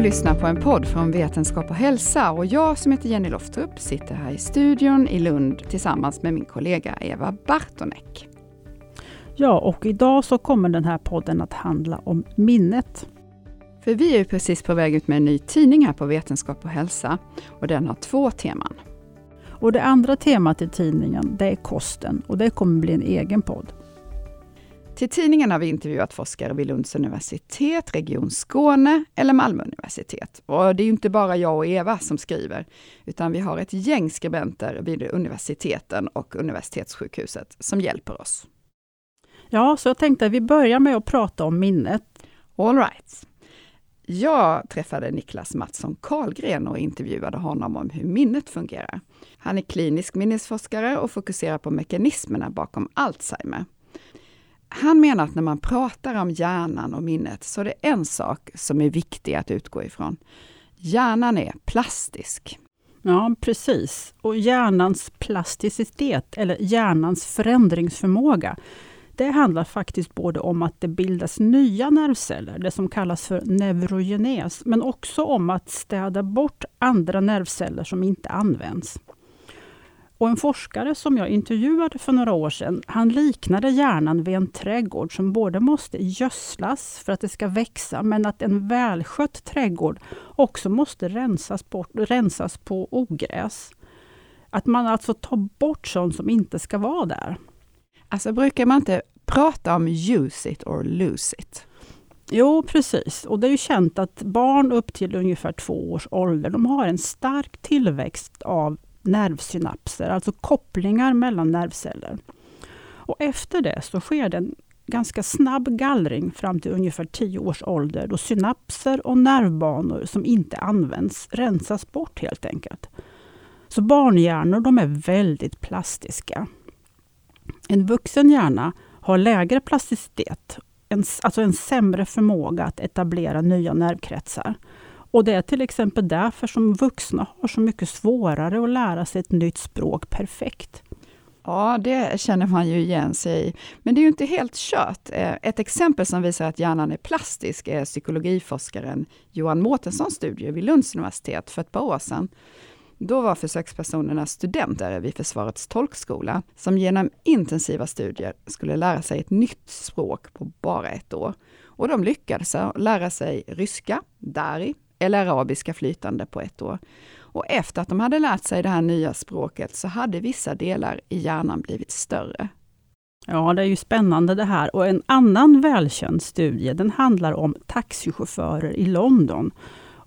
Du lyssnar på en podd från Vetenskap och hälsa och jag som heter Jenny Loftup sitter här i studion i Lund tillsammans med min kollega Eva Bartonek. Ja, och idag så kommer den här podden att handla om minnet. För vi är ju precis på väg ut med en ny tidning här på Vetenskap och hälsa och den har två teman. Och det andra temat i tidningen, det är kosten och det kommer bli en egen podd. Till tidningen har vi intervjuat forskare vid Lunds universitet, Region Skåne eller Malmö universitet. Och det är inte bara jag och Eva som skriver, utan vi har ett gäng skribenter vid universiteten och universitetssjukhuset som hjälper oss. Ja, så jag tänkte att vi börjar med att prata om minnet. All right. Jag träffade Niklas Mattsson Karlgren och intervjuade honom om hur minnet fungerar. Han är klinisk minnesforskare och fokuserar på mekanismerna bakom Alzheimer. Han menar att när man pratar om hjärnan och minnet så är det en sak som är viktig att utgå ifrån. Hjärnan är plastisk. Ja, precis. Och hjärnans plasticitet, eller hjärnans förändringsförmåga, det handlar faktiskt både om att det bildas nya nervceller, det som kallas för neurogenes, men också om att städa bort andra nervceller som inte används. Och en forskare som jag intervjuade för några år sedan, han liknade hjärnan vid en trädgård som både måste gödslas för att det ska växa, men att en välskött trädgård också måste rensas, bort, rensas på ogräs. Att man alltså tar bort sånt som inte ska vara där. Alltså brukar man inte prata om use it or lose it? Jo, precis. Och det är ju känt att barn upp till ungefär två års ålder, de har en stark tillväxt av nervsynapser, alltså kopplingar mellan nervceller. Och efter det så sker det en ganska snabb gallring fram till ungefär 10 års ålder då synapser och nervbanor som inte används rensas bort helt enkelt. Så barnhjärnor de är väldigt plastiska. En vuxen hjärna har lägre plasticitet, en, alltså en sämre förmåga att etablera nya nervkretsar. Och det är till exempel därför som vuxna har så mycket svårare att lära sig ett nytt språk perfekt. Ja, det känner man ju igen sig i. Men det är ju inte helt kört. Eh, ett exempel som visar att hjärnan är plastisk är psykologiforskaren Johan Mårtenssons studie vid Lunds universitet för ett par år sedan. Då var försökspersonerna studenter vid Försvarets tolkskola, som genom intensiva studier skulle lära sig ett nytt språk på bara ett år. Och de lyckades lära sig ryska, dari, eller arabiska flytande på ett år. Och efter att de hade lärt sig det här nya språket så hade vissa delar i hjärnan blivit större. Ja, det är ju spännande det här. Och en annan välkänd studie, den handlar om taxichaufförer i London.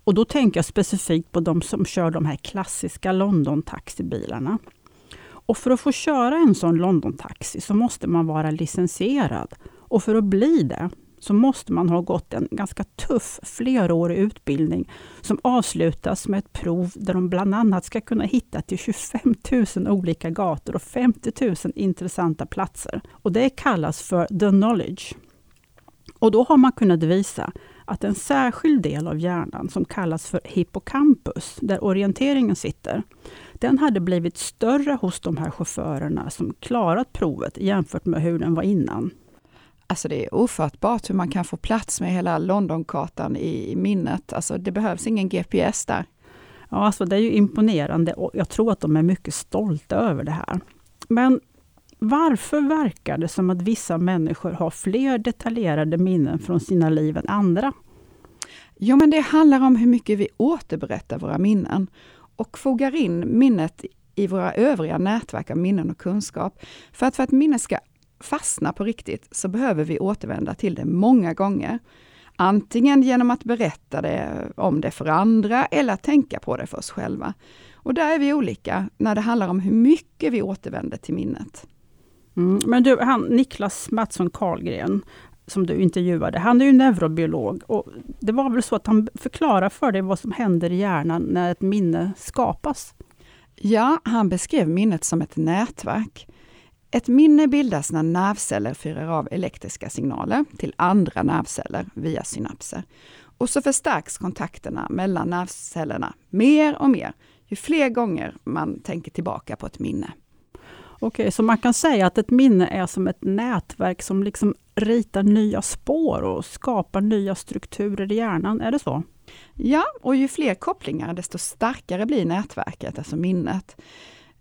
Och då tänker jag specifikt på de som kör de här klassiska London-taxibilarna. Och för att få köra en sån London-taxi så måste man vara licensierad. Och för att bli det så måste man ha gått en ganska tuff flerårig utbildning som avslutas med ett prov där de bland annat ska kunna hitta till 25 000 olika gator och 50 000 intressanta platser. Och Det kallas för the knowledge. Och då har man kunnat visa att en särskild del av hjärnan som kallas för hippocampus, där orienteringen sitter, den hade blivit större hos de här chaufförerna som klarat provet jämfört med hur den var innan. Alltså det är ofattbart hur man kan få plats med hela Londonkartan i minnet. Alltså det behövs ingen GPS där. Ja, alltså det är ju imponerande och jag tror att de är mycket stolta över det här. Men varför verkar det som att vissa människor har fler detaljerade minnen från sina liv än andra? Jo, men det handlar om hur mycket vi återberättar våra minnen och fogar in minnet i våra övriga nätverk av minnen och kunskap. För att för att minnet ska fastna på riktigt så behöver vi återvända till det många gånger. Antingen genom att berätta det, om det för andra eller att tänka på det för oss själva. Och där är vi olika när det handlar om hur mycket vi återvänder till minnet. Mm, men du, han, Niklas Mattsson Karlgren, som du intervjuade, han är ju neurobiolog. Och det var väl så att han förklarar för dig vad som händer i hjärnan när ett minne skapas? Ja, han beskrev minnet som ett nätverk. Ett minne bildas när nervceller fyrar av elektriska signaler till andra nervceller via synapser. Och så förstärks kontakterna mellan nervcellerna mer och mer ju fler gånger man tänker tillbaka på ett minne. Okej, så man kan säga att ett minne är som ett nätverk som liksom ritar nya spår och skapar nya strukturer i hjärnan, är det så? Ja, och ju fler kopplingar desto starkare blir nätverket, alltså minnet.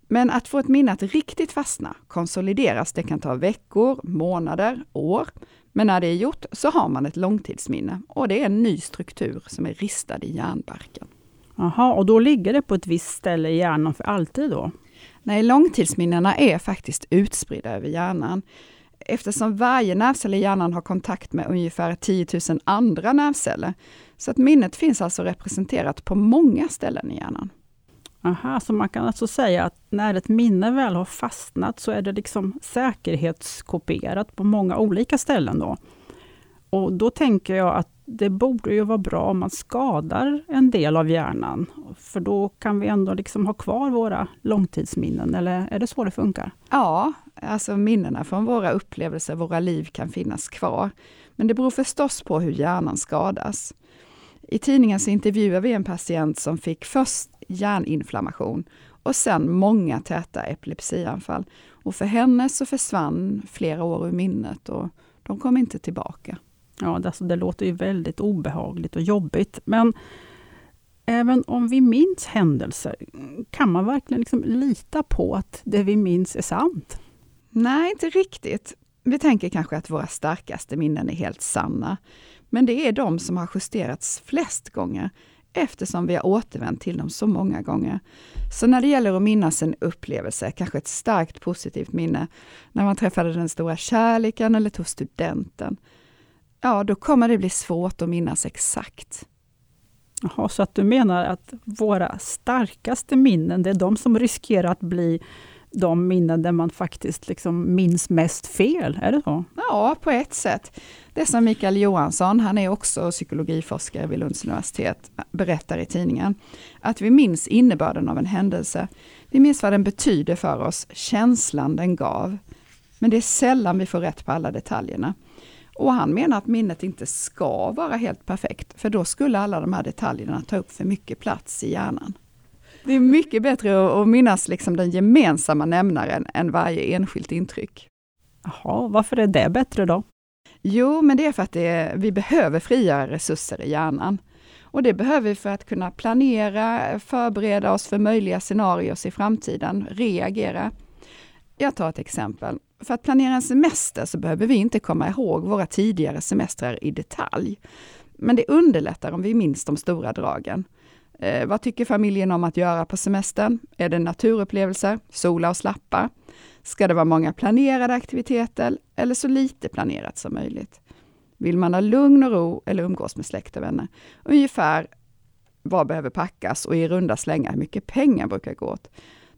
Men att få ett minne att riktigt fastna, konsolideras, det kan ta veckor, månader, år. Men när det är gjort så har man ett långtidsminne och det är en ny struktur som är ristad i hjärnbarken. Jaha, och då ligger det på ett visst ställe i hjärnan för alltid då? Nej, långtidsminnena är faktiskt utspridda över hjärnan. Eftersom varje nervcell i hjärnan har kontakt med ungefär 10 000 andra nervceller. Så att minnet finns alltså representerat på många ställen i hjärnan. Aha, så man kan alltså säga att när ett minne väl har fastnat så är det liksom säkerhetskopierat på många olika ställen då. Och då tänker jag att det borde ju vara bra om man skadar en del av hjärnan, för då kan vi ändå liksom ha kvar våra långtidsminnen, eller är det så det funkar? Ja, alltså minnena från våra upplevelser, våra liv kan finnas kvar. Men det beror förstås på hur hjärnan skadas. I tidningen så intervjuar vi en patient som fick först hjärninflammation och sen många täta epilepsianfall. Och för henne så försvann flera år ur minnet och de kom inte tillbaka. Ja, det, alltså, det låter ju väldigt obehagligt och jobbigt. Men även om vi minns händelser, kan man verkligen liksom lita på att det vi minns är sant? Nej, inte riktigt. Vi tänker kanske att våra starkaste minnen är helt sanna. Men det är de som har justerats flest gånger eftersom vi har återvänt till dem så många gånger. Så när det gäller att minnas en upplevelse, kanske ett starkt positivt minne, när man träffade den stora kärleken eller tog studenten, ja, då kommer det bli svårt att minnas exakt. Jaha, så att du menar att våra starkaste minnen, det är de som riskerar att bli de minnen där man faktiskt liksom minns mest fel, är det så? Ja, på ett sätt. Det som Mikael Johansson, han är också psykologiforskare vid Lunds universitet, berättar i tidningen. Att vi minns innebörden av en händelse. Vi minns vad den betyder för oss, känslan den gav. Men det är sällan vi får rätt på alla detaljerna. Och han menar att minnet inte ska vara helt perfekt, för då skulle alla de här detaljerna ta upp för mycket plats i hjärnan. Det är mycket bättre att minnas liksom den gemensamma nämnaren än varje enskilt intryck. Jaha, varför är det bättre då? Jo, men det är för att är, vi behöver friare resurser i hjärnan. Och det behöver vi för att kunna planera, förbereda oss för möjliga scenarier i framtiden, reagera. Jag tar ett exempel. För att planera en semester så behöver vi inte komma ihåg våra tidigare semestrar i detalj. Men det underlättar om vi minns de stora dragen. Eh, vad tycker familjen om att göra på semestern? Är det naturupplevelser, sola och slappa? Ska det vara många planerade aktiviteter eller så lite planerat som möjligt? Vill man ha lugn och ro eller umgås med släkt och vänner? Ungefär vad behöver packas och i runda slängar hur mycket pengar brukar gå åt?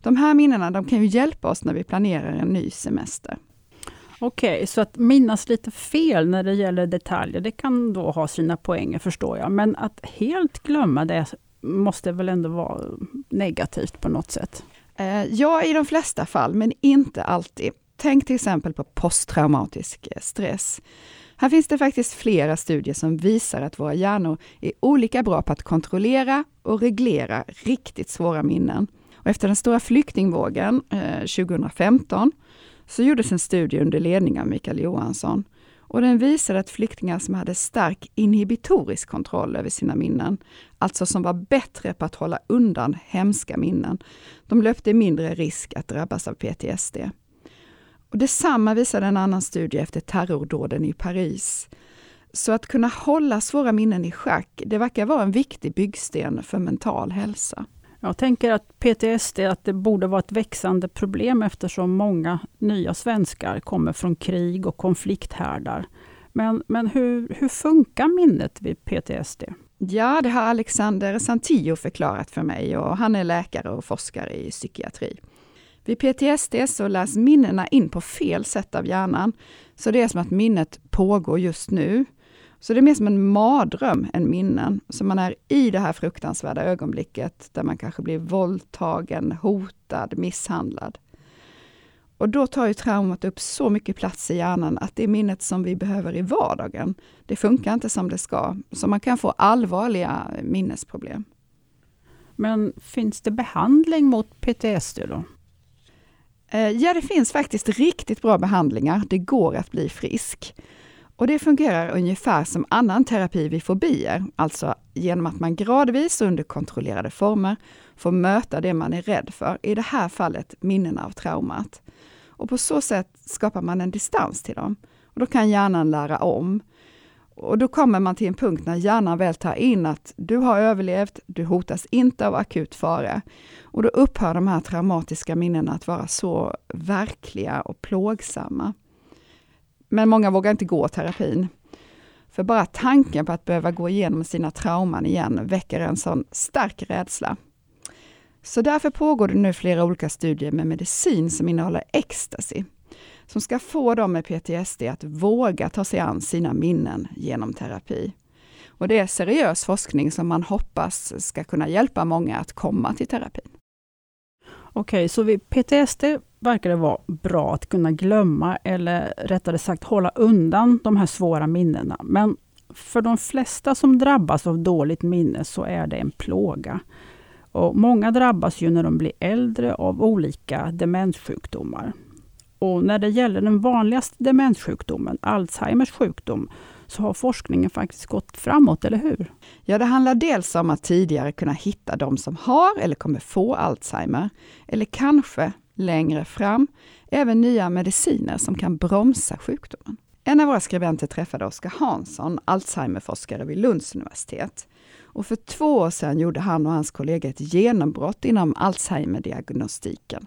De här minnena de kan ju hjälpa oss när vi planerar en ny semester. Okej, okay, så att minnas lite fel när det gäller detaljer, det kan då ha sina poänger förstår jag. Men att helt glömma det måste väl ändå vara negativt på något sätt? Eh, ja, i de flesta fall, men inte alltid. Tänk till exempel på posttraumatisk eh, stress. Här finns det faktiskt flera studier som visar att våra hjärnor är olika bra på att kontrollera och reglera riktigt svåra minnen. Och efter den stora flyktingvågen eh, 2015 så gjordes en studie under ledning av Mikael Johansson. Och den visade att flyktingar som hade stark inhibitorisk kontroll över sina minnen, alltså som var bättre på att hålla undan hemska minnen, de löpte mindre risk att drabbas av PTSD. Och detsamma visade en annan studie efter terrordåden i Paris. Så att kunna hålla svåra minnen i schack, det verkar vara en viktig byggsten för mental hälsa. Jag tänker att PTSD att det borde vara ett växande problem eftersom många nya svenskar kommer från krig och konflikthärdar. Men, men hur, hur funkar minnet vid PTSD? Ja, det har Alexander Santillo förklarat för mig och han är läkare och forskare i psykiatri. Vid PTSD så läs minnena in på fel sätt av hjärnan. Så det är som att minnet pågår just nu. Så det är mer som en mardröm än minnen. Så man är i det här fruktansvärda ögonblicket där man kanske blir våldtagen, hotad, misshandlad. Och då tar ju traumat upp så mycket plats i hjärnan att det minnet som vi behöver i vardagen, det funkar inte som det ska. Så man kan få allvarliga minnesproblem. Men finns det behandling mot PTSD då? Eh, ja, det finns faktiskt riktigt bra behandlingar. Det går att bli frisk. Och det fungerar ungefär som annan terapi vid fobier, alltså genom att man gradvis under kontrollerade former får möta det man är rädd för, i det här fallet minnena av traumat. Och på så sätt skapar man en distans till dem. Och då kan hjärnan lära om. Och då kommer man till en punkt när hjärnan väl tar in att du har överlevt, du hotas inte av akut fara. Och då upphör de här traumatiska minnena att vara så verkliga och plågsamma. Men många vågar inte gå terapin. För bara tanken på att behöva gå igenom sina trauman igen väcker en sån stark rädsla. Så därför pågår det nu flera olika studier med medicin som innehåller ecstasy, som ska få dem med PTSD att våga ta sig an sina minnen genom terapi. Och det är seriös forskning som man hoppas ska kunna hjälpa många att komma till terapin. Okej, så vid PTSD verkar det vara bra att kunna glömma, eller rättare sagt hålla undan de här svåra minnena. Men för de flesta som drabbas av dåligt minne så är det en plåga. Och många drabbas ju när de blir äldre av olika demenssjukdomar. Och när det gäller den vanligaste demenssjukdomen, Alzheimers sjukdom, så har forskningen faktiskt gått framåt, eller hur? Ja, det handlar dels om att tidigare kunna hitta de som har eller kommer få Alzheimer, eller kanske längre fram även nya mediciner som kan bromsa sjukdomen. En av våra skribenter träffade Oskar Hansson, Alzheimerforskare vid Lunds universitet. Och för två år sedan gjorde han och hans kollega ett genombrott inom Alzheimer-diagnostiken.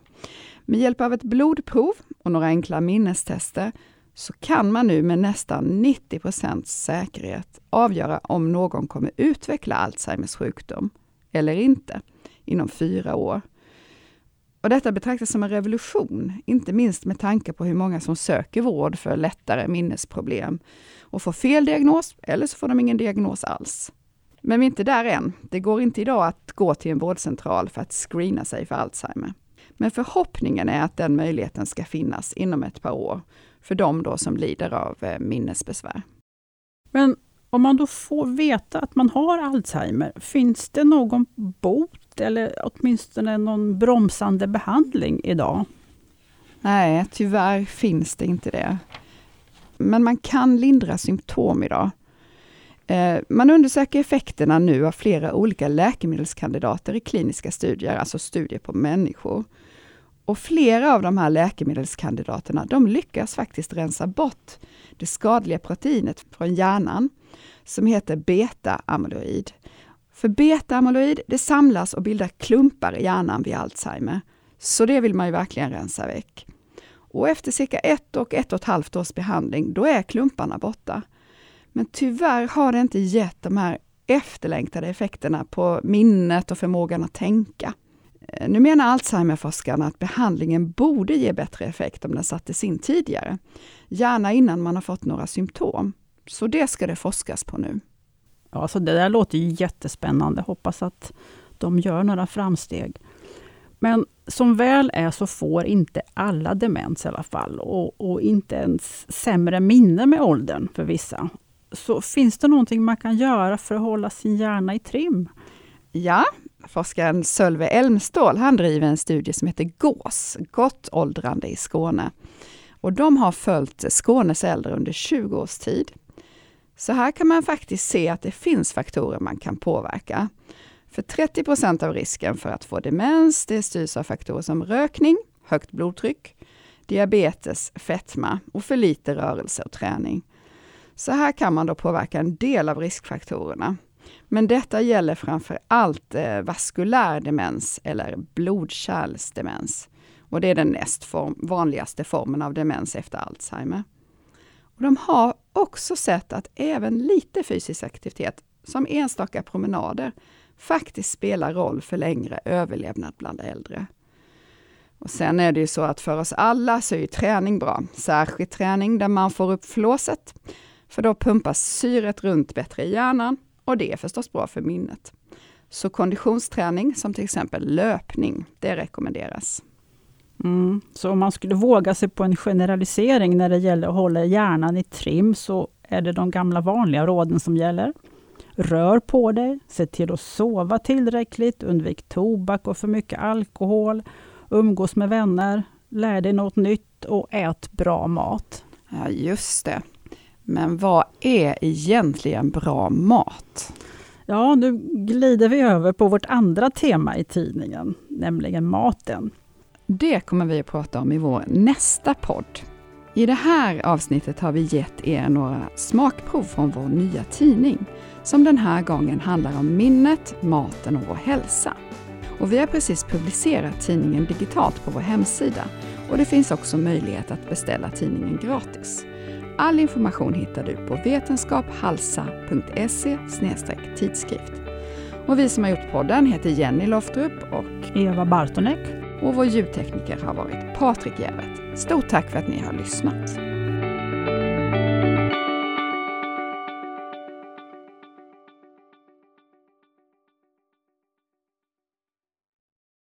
Med hjälp av ett blodprov och några enkla minnestester så kan man nu med nästan 90% säkerhet avgöra om någon kommer utveckla Alzheimers sjukdom eller inte inom fyra år. Och detta betraktas som en revolution, inte minst med tanke på hur många som söker vård för lättare minnesproblem och får fel diagnos, eller så får de ingen diagnos alls. Men vi är inte där än. Det går inte idag att gå till en vårdcentral för att screena sig för Alzheimer. Men förhoppningen är att den möjligheten ska finnas inom ett par år för de då som lider av eh, minnesbesvär. Men om man då får veta att man har Alzheimer, finns det någon bot eller åtminstone någon bromsande behandling idag? Nej, tyvärr finns det inte det. Men man kan lindra symptom idag. Eh, man undersöker effekterna nu av flera olika läkemedelskandidater i kliniska studier, alltså studier på människor. Och flera av de här läkemedelskandidaterna, de lyckas faktiskt rensa bort det skadliga proteinet från hjärnan, som heter beta-amyloid. För beta-amyloid, det samlas och bildar klumpar i hjärnan vid Alzheimer. Så det vill man ju verkligen rensa väck. Och efter cirka ett och ett och ett halvt års behandling, då är klumparna borta. Men tyvärr har det inte gett de här efterlängtade effekterna på minnet och förmågan att tänka. Eh, nu menar Alzheimerforskarna att behandlingen borde ge bättre effekt om den sattes in tidigare, gärna innan man har fått några symptom. Så det ska det forskas på nu. Ja, så det där låter ju jättespännande. Hoppas att de gör några framsteg. Men som väl är så får inte alla demens i alla fall och, och inte ens sämre minne med åldern för vissa. Så finns det någonting man kan göra för att hålla sin hjärna i trim? Ja, forskaren Sölve Elmstål, han driver en studie som heter GÅS, Gott åldrande i Skåne. Och de har följt Skånes äldre under 20 års tid. Så här kan man faktiskt se att det finns faktorer man kan påverka. För 30 procent av risken för att få demens, det styrs av faktorer som rökning, högt blodtryck, diabetes, fetma och för lite rörelse och träning. Så här kan man då påverka en del av riskfaktorerna. Men detta gäller framför allt eh, vaskulär demens eller blodkärlsdemens. Och det är den näst form, vanligaste formen av demens efter Alzheimer. Och de har också sett att även lite fysisk aktivitet, som enstaka promenader, faktiskt spelar roll för längre överlevnad bland äldre. Och sen är det ju så att för oss alla så är träning bra, särskilt träning där man får upp flåset, för då pumpas syret runt bättre i hjärnan och det är förstås bra för minnet. Så konditionsträning som till exempel löpning, det rekommenderas. Mm. Så om man skulle våga sig på en generalisering när det gäller att hålla hjärnan i trim, så är det de gamla vanliga råden som gäller. Rör på dig, se till att sova tillräckligt, undvik tobak och för mycket alkohol, umgås med vänner, lär dig något nytt och ät bra mat. Ja, just det. Men vad är egentligen bra mat? Ja, nu glider vi över på vårt andra tema i tidningen, nämligen maten. Det kommer vi att prata om i vår nästa podd. I det här avsnittet har vi gett er några smakprov från vår nya tidning, som den här gången handlar om minnet, maten och vår hälsa. Och vi har precis publicerat tidningen digitalt på vår hemsida och det finns också möjlighet att beställa tidningen gratis. All information hittar du på vetenskaphalsa.se tidskrift. Och vi som har gjort podden heter Jenny Loftrup och Eva Bartonek. Och vår ljudtekniker har varit Patrik Jävert. Stort tack för att ni har lyssnat.